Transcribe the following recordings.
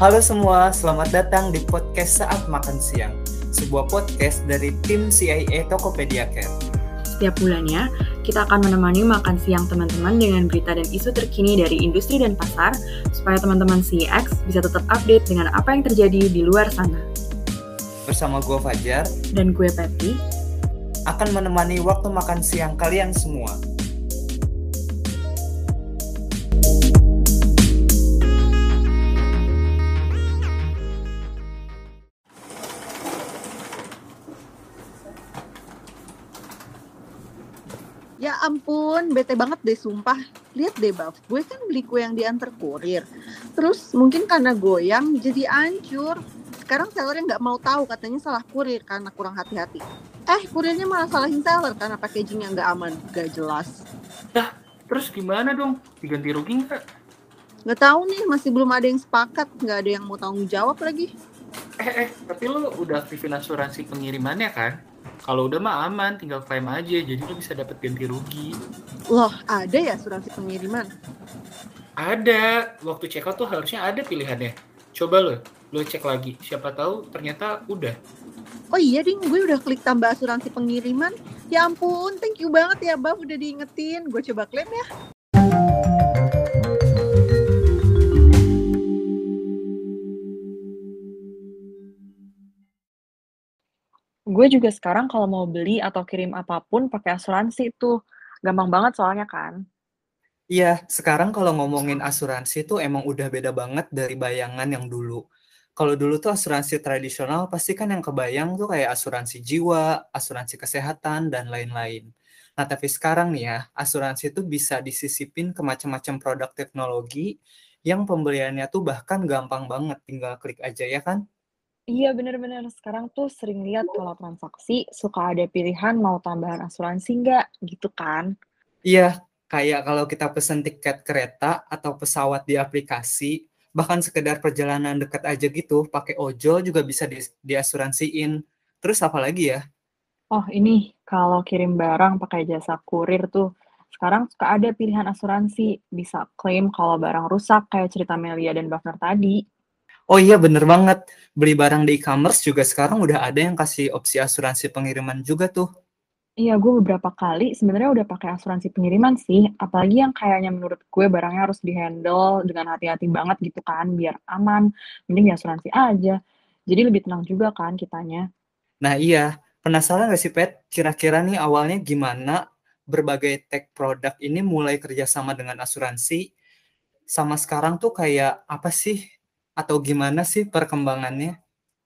Halo semua, selamat datang di podcast Saat Makan Siang, sebuah podcast dari tim CIA Tokopedia Care. Setiap bulannya, kita akan menemani makan siang teman-teman dengan berita dan isu terkini dari industri dan pasar, supaya teman-teman CX bisa tetap update dengan apa yang terjadi di luar sana. Bersama gue Fajar, Dan gue Pepi, akan menemani waktu makan siang kalian semua. Ampun, bete banget deh sumpah. Lihat deh Baf, gue kan beli kue yang diantar kurir. Terus mungkin karena goyang jadi hancur. Sekarang sellernya nggak mau tahu katanya salah kurir karena kurang hati-hati. Eh, kurirnya malah salahin seller karena packagingnya nggak aman, gak jelas. Terus gimana dong? Diganti rugi nggak? Nggak tahu nih, masih belum ada yang sepakat, nggak ada yang mau tanggung jawab lagi. Eh, eh, tapi lo udah aktifin asuransi pengirimannya kan? Kalau udah mah aman, tinggal klaim aja, jadi lo bisa dapat ganti rugi. Loh, ada ya asuransi pengiriman? Ada, waktu check out tuh harusnya ada pilihannya. Coba lo, lo cek lagi. Siapa tahu ternyata udah. Oh iya ding, gue udah klik tambah asuransi pengiriman. Ya ampun, thank you banget ya Baf udah diingetin. Gue coba klaim ya. Gue juga sekarang kalau mau beli atau kirim apa pun pakai asuransi tuh. Gampang banget soalnya kan. Iya, sekarang kalau ngomongin asuransi tuh emang udah beda banget dari bayangan yang dulu. Kalau dulu tuh asuransi tradisional pasti kan yang kebayang tuh kayak asuransi jiwa, asuransi kesehatan, dan lain-lain. Nah, tapi sekarang nih ya, asuransi itu bisa disisipin ke macam-macam produk teknologi yang pembeliannya tuh bahkan gampang banget, tinggal klik aja ya kan? Iya bener-bener, sekarang tuh sering lihat kalau transaksi suka ada pilihan mau tambahan asuransi nggak, gitu kan. Iya, kayak kalau kita pesen tiket kereta atau pesawat di aplikasi, bahkan sekedar perjalanan dekat aja gitu, pakai ojol juga bisa di, diasuransiin. Terus apa lagi ya? Oh ini, kalau kirim barang pakai jasa kurir tuh, sekarang suka ada pilihan asuransi, bisa klaim kalau barang rusak kayak cerita Melia dan Bafner tadi. Oh iya bener banget, beli barang di e-commerce juga sekarang udah ada yang kasih opsi asuransi pengiriman juga tuh. Iya, gue beberapa kali sebenarnya udah pakai asuransi pengiriman sih, apalagi yang kayaknya menurut gue barangnya harus dihandle dengan hati-hati banget gitu kan, biar aman, mending asuransi aja. Jadi lebih tenang juga kan kitanya. Nah iya, penasaran gak sih Pet? Kira-kira nih awalnya gimana berbagai tech produk ini mulai kerjasama dengan asuransi, sama sekarang tuh kayak apa sih? Atau gimana sih perkembangannya?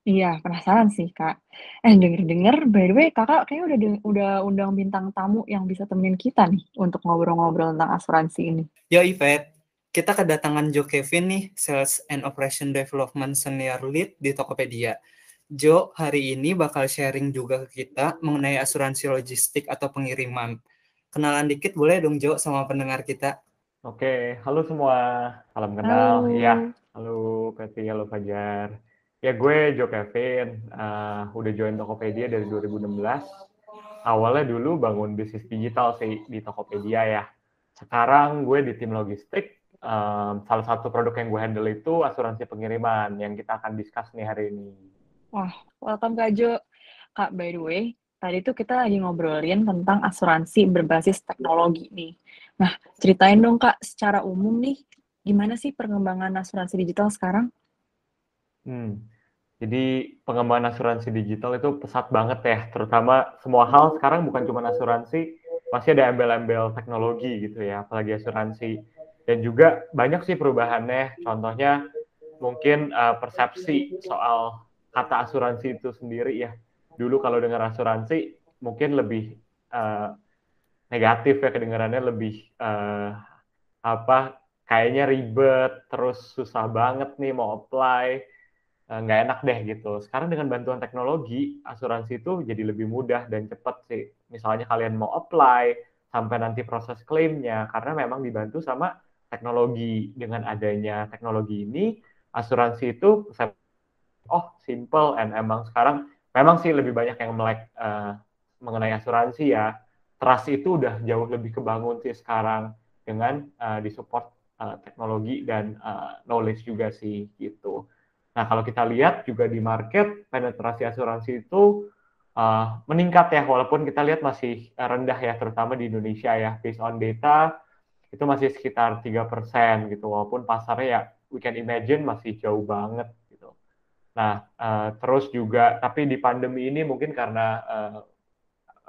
Iya, penasaran sih, Kak. Eh, denger-denger, by the way, Kakak kayaknya udah de- udah undang bintang tamu yang bisa temenin kita nih untuk ngobrol-ngobrol tentang asuransi ini. Yo Yvette, kita kedatangan Jo Kevin nih, Sales and Operation Development Senior Lead di Tokopedia. Jo hari ini bakal sharing juga ke kita mengenai asuransi logistik atau pengiriman. Kenalan dikit boleh dong Jo sama pendengar kita? Oke, halo semua. Salam kenal. Halo. Iya, halo Peti, halo Fajar. Ya gue Jo Kevin, eh, udah join Tokopedia dari 2016. Awalnya dulu bangun bisnis digital sih di Tokopedia ya. Sekarang gue di tim logistik. Em, salah satu produk yang gue handle itu asuransi pengiriman yang kita akan discuss nih hari ini. Wah, welcome Kak Jo. Kak, by the way, tadi tuh kita lagi ngobrolin tentang asuransi berbasis teknologi nih. Nah, ceritain dong Kak, secara umum nih, gimana sih perkembangan asuransi digital sekarang? Hmm. Jadi pengembangan asuransi digital itu pesat banget ya, terutama semua hal sekarang bukan cuma asuransi, pasti ada embel-embel teknologi gitu ya, apalagi asuransi. Dan juga banyak sih perubahannya, contohnya mungkin eh, persepsi soal kata asuransi itu sendiri ya. Dulu kalau dengar asuransi mungkin lebih eh, negatif ya kedengarannya lebih eh, apa kayaknya ribet, terus susah banget nih mau apply eh, nggak enak deh gitu. Sekarang dengan bantuan teknologi, asuransi itu jadi lebih mudah dan cepat sih. Misalnya kalian mau apply, sampai nanti proses klaimnya, karena memang dibantu sama teknologi. Dengan adanya teknologi ini, asuransi itu, oh simple, and emang sekarang memang sih lebih banyak yang melek eh, mengenai asuransi ya. Trust itu udah jauh lebih kebangun sih sekarang dengan eh, disupport eh, teknologi dan eh, knowledge juga sih gitu. Nah, kalau kita lihat juga di market, penetrasi asuransi itu uh, meningkat ya, walaupun kita lihat masih rendah ya, terutama di Indonesia ya, based on data, itu masih sekitar 3% gitu, walaupun pasarnya ya, we can imagine masih jauh banget gitu. Nah, uh, terus juga, tapi di pandemi ini mungkin karena uh,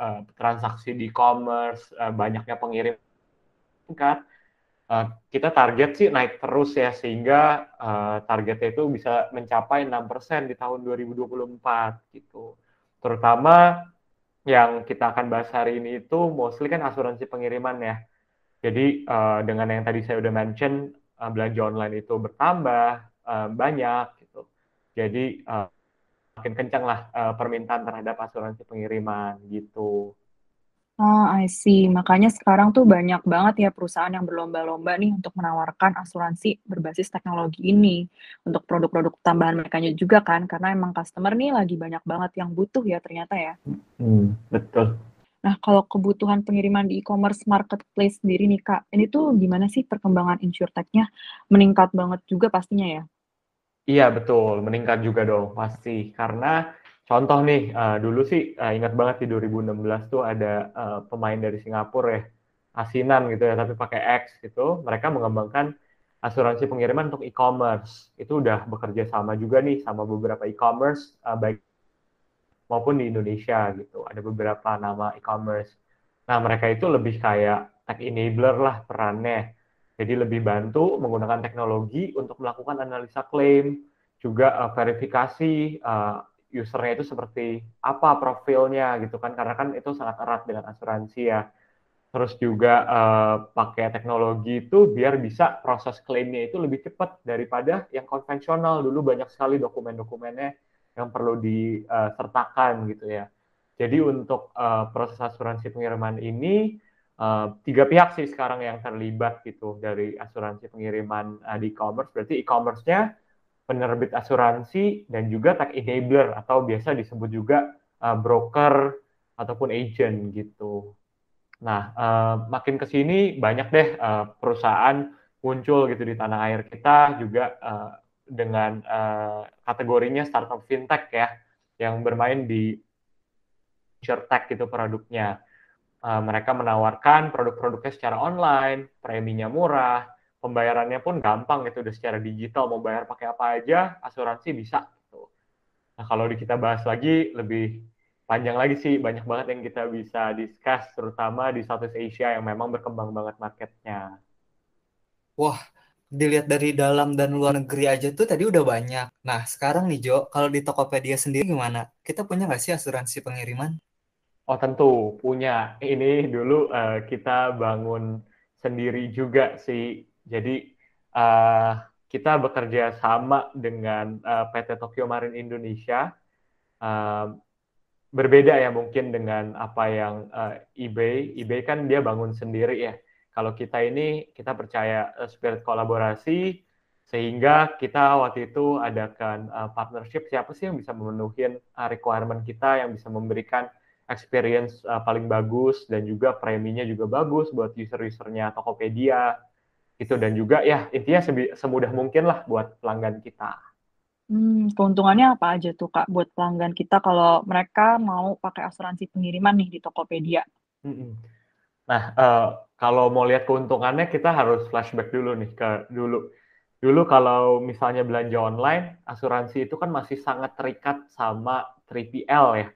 uh, transaksi di e-commerce, uh, banyaknya pengirim tingkat, uh, kita target sih naik terus ya, sehingga uh, targetnya itu bisa mencapai 6% di tahun 2024 gitu. Terutama yang kita akan bahas hari ini itu mostly kan asuransi pengiriman ya. Jadi uh, dengan yang tadi saya udah mention uh, belanja online itu bertambah uh, banyak gitu. Jadi uh, makin kencang lah uh, permintaan terhadap asuransi pengiriman gitu. Oh, I see. Makanya sekarang tuh banyak banget ya perusahaan yang berlomba-lomba nih untuk menawarkan asuransi berbasis teknologi ini untuk produk-produk tambahan mereka juga kan, karena emang customer nih lagi banyak banget yang butuh ya ternyata ya. Hmm, betul. Nah, kalau kebutuhan pengiriman di e-commerce marketplace sendiri nih Kak, ini tuh gimana sih perkembangan insurtech-nya? Meningkat banget juga pastinya ya? Iya betul, meningkat juga dong pasti karena Contoh nih, uh, dulu sih uh, ingat banget di 2016 tuh ada uh, pemain dari Singapura ya, asinan gitu ya, tapi pakai X gitu. Mereka mengembangkan asuransi pengiriman untuk e-commerce. Itu udah bekerja sama juga nih sama beberapa e-commerce uh, baik maupun di Indonesia gitu. Ada beberapa nama e-commerce. Nah, mereka itu lebih kayak tech enabler lah perannya. Jadi lebih bantu menggunakan teknologi untuk melakukan analisa klaim, juga uh, verifikasi uh, usernya itu seperti apa profilnya gitu kan karena kan itu sangat erat dengan asuransi ya. Terus juga uh, pakai teknologi itu biar bisa proses klaimnya itu lebih cepat daripada yang konvensional. Dulu banyak sekali dokumen-dokumennya yang perlu disertakan gitu ya. Jadi untuk uh, proses asuransi pengiriman ini uh, tiga pihak sih sekarang yang terlibat gitu dari asuransi pengiriman uh, di e-commerce. Berarti e-commerce-nya penerbit asuransi dan juga tech enabler atau biasa disebut juga uh, broker ataupun agent gitu. Nah, uh, makin ke sini banyak deh uh, perusahaan muncul gitu di tanah air kita juga uh, dengan uh, kategorinya startup fintech ya yang bermain di insurtech gitu produknya. Uh, mereka menawarkan produk-produknya secara online, preminya murah, pembayarannya pun gampang gitu udah secara digital mau bayar pakai apa aja asuransi bisa gitu. Nah kalau di kita bahas lagi lebih panjang lagi sih banyak banget yang kita bisa discuss terutama di Southeast Asia yang memang berkembang banget marketnya. Wah dilihat dari dalam dan luar negeri aja tuh tadi udah banyak. Nah sekarang nih Jo kalau di Tokopedia sendiri gimana? Kita punya nggak sih asuransi pengiriman? Oh tentu punya. Ini dulu uh, kita bangun sendiri juga sih jadi uh, kita bekerja sama dengan uh, eh, PT Tokyo Marine Indonesia. Uh, berbeda ya mungkin dengan apa yang uh, eBay. eBay kan dia bangun sendiri ya. Kalau kita ini kita percaya spirit kolaborasi sehingga kita waktu itu adakan uh, partnership siapa sih yang bisa memenuhi uh, requirement kita yang bisa memberikan experience uh, paling bagus dan juga preminya juga bagus buat user-usernya Tokopedia itu dan juga ya intinya semudah mungkin lah buat pelanggan kita. Hmm, keuntungannya apa aja tuh Kak buat pelanggan kita kalau mereka mau pakai asuransi pengiriman nih di Tokopedia? Nah, uh, kalau mau lihat keuntungannya kita harus flashback dulu nih ke dulu. Dulu kalau misalnya belanja online, asuransi itu kan masih sangat terikat sama 3PL ya.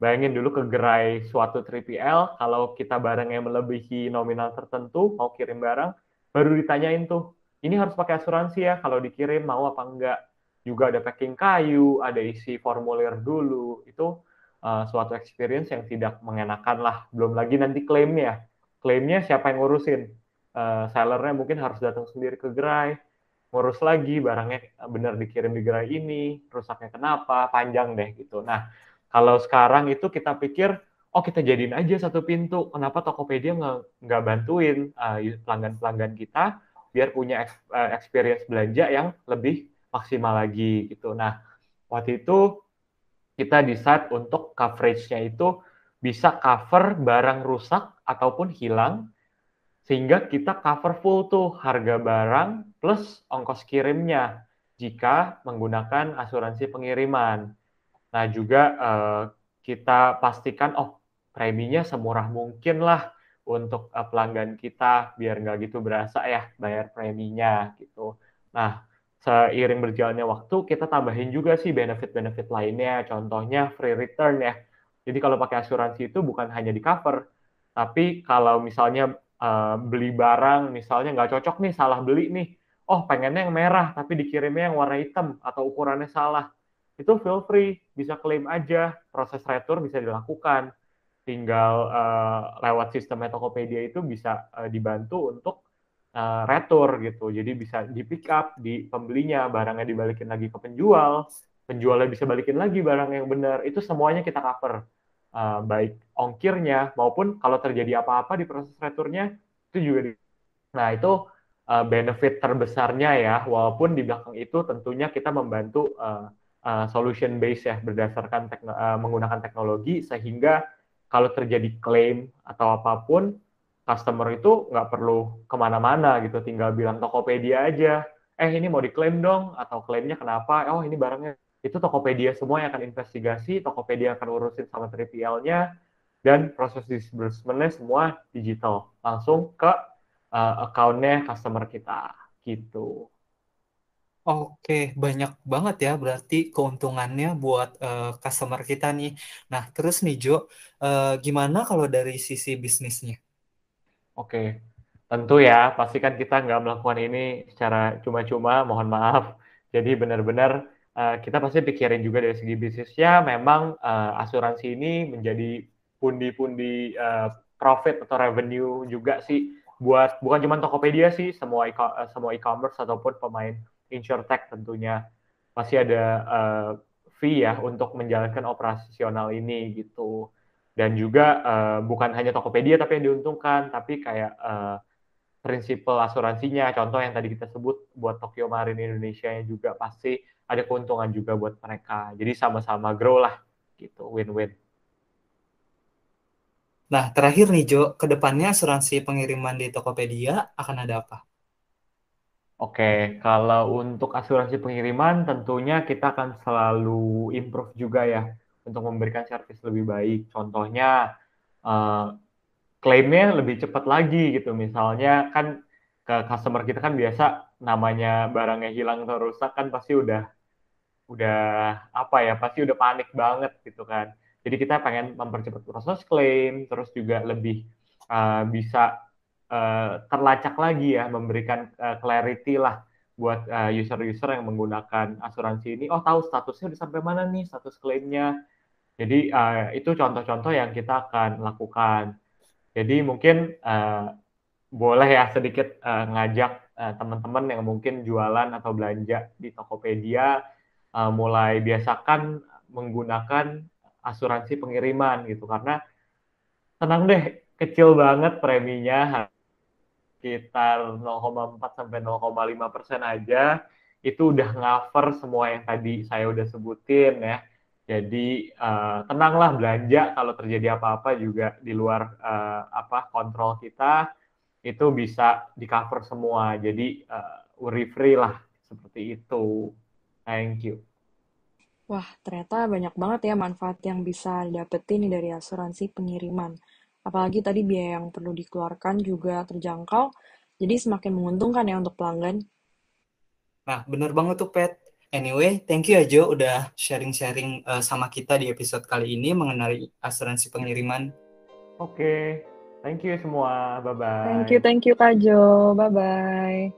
Bayangin dulu ke gerai suatu 3PL, kalau kita barang yang melebihi nominal tertentu, mau kirim barang, baru ditanyain tuh ini harus pakai asuransi ya kalau dikirim mau apa enggak? Juga ada packing kayu ada isi formulir dulu. Itu uh, suatu experience yang tidak mengenakan lah. Belum lagi nanti klaimnya. Klaimnya siapa yang ngurusin? Uh, sellernya mungkin harus datang sendiri ke gerai. Ngurus lagi barangnya benar dikirim di gerai ini rusaknya kenapa panjang deh gitu. Nah kalau sekarang itu kita pikir oh kita jadiin aja satu pintu. Kenapa Tokopedia nggak bantuin uh, pelanggan-pelanggan kita biar punya uh, experience belanja yang lebih maksimal lagi gitu. Nah, waktu itu kita decide untuk coverage-nya itu bisa cover barang rusak ataupun hilang sehingga kita cover full tuh harga barang plus ongkos kirimnya. jika menggunakan asuransi pengiriman. Nah, juga uh, kita pastikan, oh preminya semurah mungkin lah untuk uh, pelanggan kita, biar nggak gitu berasa ya bayar preminya gitu. Nah, seiring berjalannya waktu, kita tambahin juga sih benefit-benefit lainnya, contohnya free return ya. Jadi kalau pakai asuransi itu bukan hanya di cover, tapi kalau misalnya uh, beli barang, misalnya nggak cocok nih, salah beli nih, oh pengennya yang merah, tapi dikirimnya yang warna hitam, atau ukurannya salah itu feel free, bisa klaim aja, proses retur bisa dilakukan. Tinggal uh, lewat sistem Tokopedia itu bisa uh, dibantu untuk uh, retur gitu. Jadi bisa di pick up di pembelinya, barangnya dibalikin lagi ke penjual, penjualnya bisa balikin lagi barang yang benar. Itu semuanya kita cover. Uh, baik ongkirnya maupun kalau terjadi apa-apa di proses returnya itu juga di Nah, itu uh, benefit terbesarnya ya, walaupun di belakang itu tentunya kita membantu uh, uh, solution base ya berdasarkan tekno, uh, menggunakan teknologi sehingga kalau terjadi klaim atau apa pun customer itu nggak perlu ke mana-mana gitu tinggal bilang Tokopedia aja. Eh ini mau diklaim dong atau klaimnya kenapa? Oh ini barangnya. Itu Tokopedia semua yang akan investigasi Tokopedia akan urusin sama 3PL-nya dan proses disbursementnya semua digital. Langsung ke uh, account-nya customer kita gitu. Oke, banyak banget ya berarti keuntungannya buat uh, customer kita nih. Nah, terus nih Jo, uh, gimana kalau dari sisi bisnisnya? Oke, tentu ya, pasti kan kita nggak melakukan ini secara cuma-cuma, mohon maaf. Jadi benar-benar uh, kita pasti pikirin juga dari segi bisnisnya, memang uh, asuransi ini menjadi pundi-pundi uh, profit atau revenue juga sih buat bukan cuma Tokopedia sih, semua e semua e-commerce ataupun pemain insurtech tentunya. Masih ada uh, fee ya untuk menjalankan operasional ini gitu. Dan juga uh, bukan hanya Tokopedia tapi yang diuntungkan tapi kayak uh, prinsipal asuransinya. Contoh yang tadi kita sebut buat Tokyo Marine Indonesia yang juga pasti ada keuntungan juga buat mereka. Jadi sama-sama grow lah gitu win-win. Nah, terakhir nih Jo, ke depannya asuransi pengiriman di Tokopedia akan ada apa? Oke, kalau untuk asuransi pengiriman tentunya kita akan selalu improve juga ya untuk memberikan service lebih baik. Contohnya uh, klaimnya lebih cepat lagi gitu. Misalnya kan ke customer kita kan biasa namanya barangnya hilang atau rusak kan pasti udah udah apa ya pasti udah panik banget gitu kan. Jadi kita pengen mempercepat proses klaim, terus juga lebih uh, bisa uh, terlacak lagi ya, memberikan uh, clarity lah buat user-user uh, yang menggunakan asuransi ini. Oh tahu statusnya udah sampai mana nih status klaimnya. Jadi uh, itu contoh-contoh yang kita akan lakukan. Jadi mungkin uh, boleh ya sedikit uh, ngajak uh, teman-teman yang mungkin jualan atau belanja di Tokopedia uh, mulai biasakan menggunakan asuransi pengiriman gitu karena tenang deh kecil banget preminya sekitar 0,4 sampai 0,5 persen aja itu udah cover semua yang tadi saya udah sebutin ya. Jadi uh, tenanglah belanja kalau terjadi apa-apa juga di luar uh, apa kontrol kita itu bisa di cover semua. Jadi uh, worry free lah seperti itu. Thank you. Wah, ternyata banyak banget ya manfaat yang bisa didapetin dari asuransi pengiriman. Apalagi tadi biaya yang perlu dikeluarkan juga terjangkau, jadi semakin menguntungkan ya untuk pelanggan. Nah, bener banget tuh, Pet. Anyway, thank you aja udah sharing-sharing uh, sama kita di episode kali ini mengenai asuransi pengiriman. Oke, okay. thank you semua. Bye-bye. Thank you, thank you Kak Jo. Bye-bye.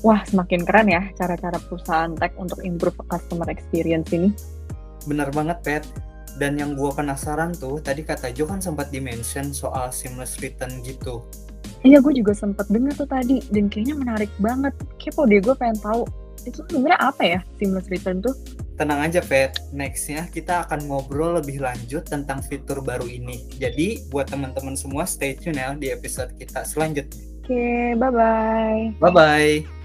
Wah, semakin keren ya cara-cara perusahaan tech untuk improve customer experience ini. Bener banget, Pet. Dan yang gue penasaran tuh, tadi kata Jo kan sempat dimention soal seamless return gitu. Iya, gue juga sempat dengar tuh tadi, dan kayaknya menarik banget. Kepo deh, gue pengen tahu. Itu sebenarnya apa ya seamless return tuh? Tenang aja, Pet. Nextnya kita akan ngobrol lebih lanjut tentang fitur baru ini. Jadi, buat teman-teman semua, stay tune ya di episode kita selanjutnya. Oke, okay, bye-bye. Bye-bye.